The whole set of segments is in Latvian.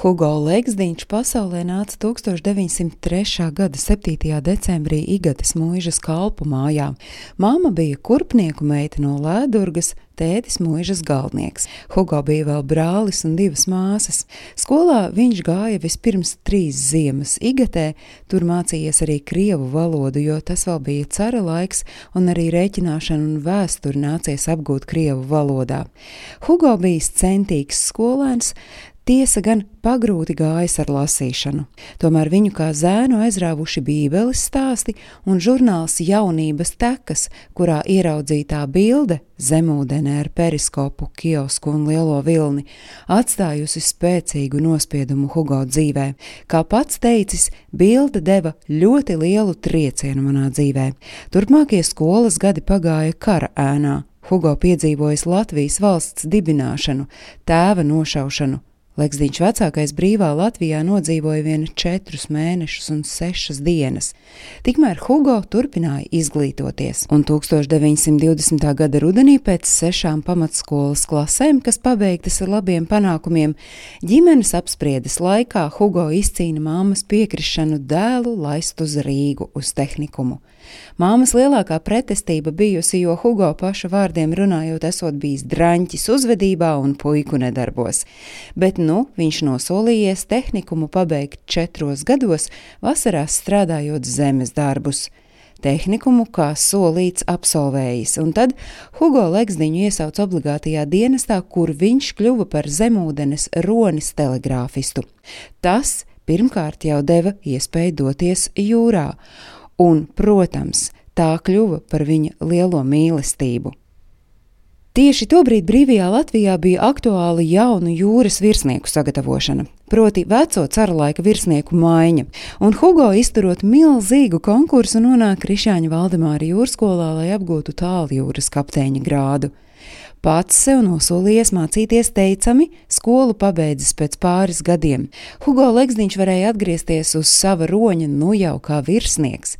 Hugo Legsdiņš pasaulē nāca 1903. gada 7. decembrī Igatas mūžas kalpu mājā. Māma bija kurpnieku meita no Lēdurgas, tētis mūžas galvenieks. Hugo bija vēl brālis un divas māsas. Skolā viņš gāja vispirms trīs ziemas Igatē, tur mācījies arī krievu valodu, jo tas vēl bija cara laiks, un arī rēķināšanu un vēsturi nācies apgūt krievu valodā. Hugo bija centīgs skolēns, Tiesa gan pagrūti gājas ar lasīšanu, tomēr viņu kā zēnu aizrāvuši bībeles stāsti un žurnāls Jaunības tekas, kurā ieraudzītā bilde zemūdenē ar periskopu, kiosku un lielo vilni, atstājusi spēcīgu nospiedumu Hugo dzīvē. Kā pats teicis, bilde deva ļoti lielu triecienu manā dzīvē. Turpmākie skolas gadi pagāja kara ēnā. Hugo piedzīvojis Latvijas valsts dibināšanu, tēva nošaušanu, Leksdiņš vecākais brīvā Latvijā nodzīvoja vien četrus mēnešus un sešas dienas. Tikmēr Hugo turpināja izglītoties, un 1920. gada rudenī pēc sešām pamatskolas klasēm, kas pabeigtas ar labiem panākumiem, ģimenes apspriedes laikā Hugo izcīna māmas piekrišanu dēlu laist uz Rīgu uz tehnikumu. Māmas lielākā pretestība bijusi, jo Hugo paša vārdiem runājot, esot bijis draņķis uzvedībā un puiku nedarbos. Bet nu viņš nosolījies tehnikumu pabeigt četros gados, vasarās strādājot zemes darbus tehnikumu, kā solīts, absolvējis, un tad Hugo Legsdiņu iesauca obligātajā dienestā, kur viņš kļuva par zemūdenes ronis telegrāfistu. Tas pirmkārt jau deva iespēju doties jūrā, un, protams, tā kļuva par viņa lielo mīlestību. Tieši tobrīd brīvajā Latvijā bija aktuāla jaunu jūras virsnieku sagatavošana, proti veco cara laika virsnieku maiņa, un Hugo izturot milzīgu konkursu nonāk Krišāņa Valdemāra jūrskolā, lai apgūtu tāljūras kapteiņa grādu. Pats sev nosolījies mācīties teicami, skolu pabeidzis pēc pāris gadiem. Hugo Legsniņš varēja atgriezties uz sava roņa nu jau kā virsnieks.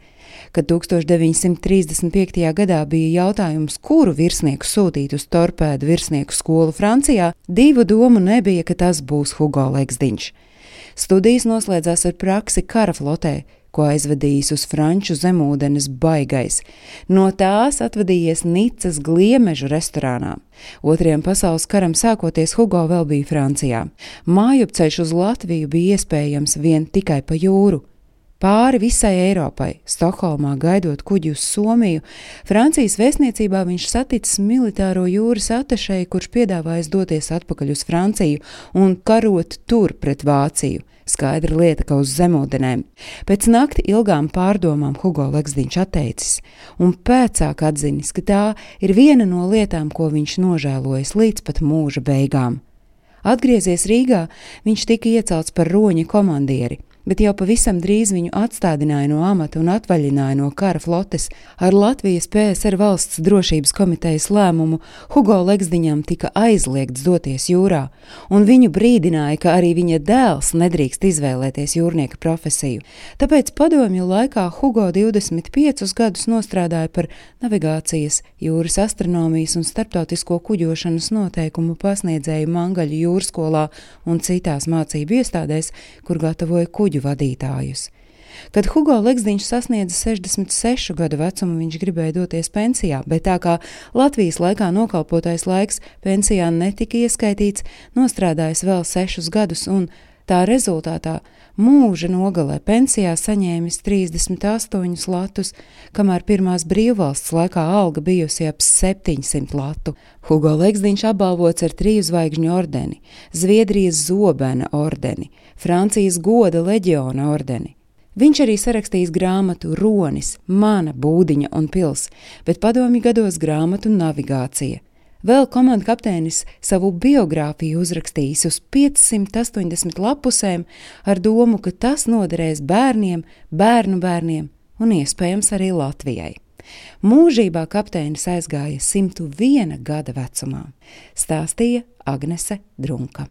Kad 1935. gadā bija jautājums, kuru virsnieku sūtīt uz torpēdu virsnieku skolu Francijā, divu domu nebija, ka tas būs Hugo Legsdiņš. Studijas noslēdzās ar praksi kara flotē, ko aizvadījis uz franču zemūdens baigais. No tās atvadījies Nicas gliemežu restorānā. Otrajam pasaules karam sākoties Hugo vēl bija Francijā. Mājupceļš uz Latviju bija iespējams vien tikai pa jūru. Pāri visai Eiropai, Stokholmā gaidot kuģi uz Somiju, Francijas vēstniecībā viņš saticis militāro jūras atašēju, kurš piedāvājis doties atpakaļ uz Franciju un karot tur pret Vāciju. Skaidra lieta, ka uz zemūdenēm. Pēc nakti ilgām pārdomām Hugo Leksdiņš atteicis, un pēcāk atzinis, ka tā ir viena no lietām, ko viņš nožēlojas līdz pat mūža beigām. Atgriezies Rīgā, viņš tika iecelts par roņa komandieri bet jau pavisam drīz viņu atstādināja no amata un atvaļināja no kara flotes. Ar Latvijas PSR valsts drošības komitejas lēmumu Hugo Legsdiņam tika aizliegts doties jūrā, un viņu brīdināja, ka arī viņa dēls nedrīkst izvēlēties jūrnieka profesiju. Tāpēc padomju laikā Hugo 25 gadus nostrādāja par navigācijas, jūras astronomijas un starptautisko kuģošanas noteikumu pasniedzēju Mangaļu jūrskolā un citās mācību iestādēs, kur gatavoja kuģi kuģu vadītājus. Kad Hugo Leksdiņš sasniedza 66 gadu vecumu, viņš gribēja doties pensijā, bet tā kā Latvijas laikā nokalpotais laiks pensijā netika ieskaitīts, nostrādājis vēl sešus gadus un tā rezultātā mūža nogalē pensijā saņēmis 38 latus, kamēr pirmās brīvvalsts laikā alga bijusi ap 700 latu. Hugo Leksdiņš apbalvots ar triju zvaigžņu ordeni, Zviedrijas zobena ordeni, Francijas goda leģiona ordeni. Viņš arī sarakstījis grāmatu Ronis, Mana būdiņa un pils, bet padomju gados grāmatu Navigācija. Vēl komandas kapteinis savu biogrāfiju uzrakstījis uz 580 lapusēm ar domu, ka tas noderēs bērniem, bērnu bērniem un iespējams arī Latvijai. Mūžībā kapteinis aizgāja 101 gada vecumā, stāstīja Agnese Drunka.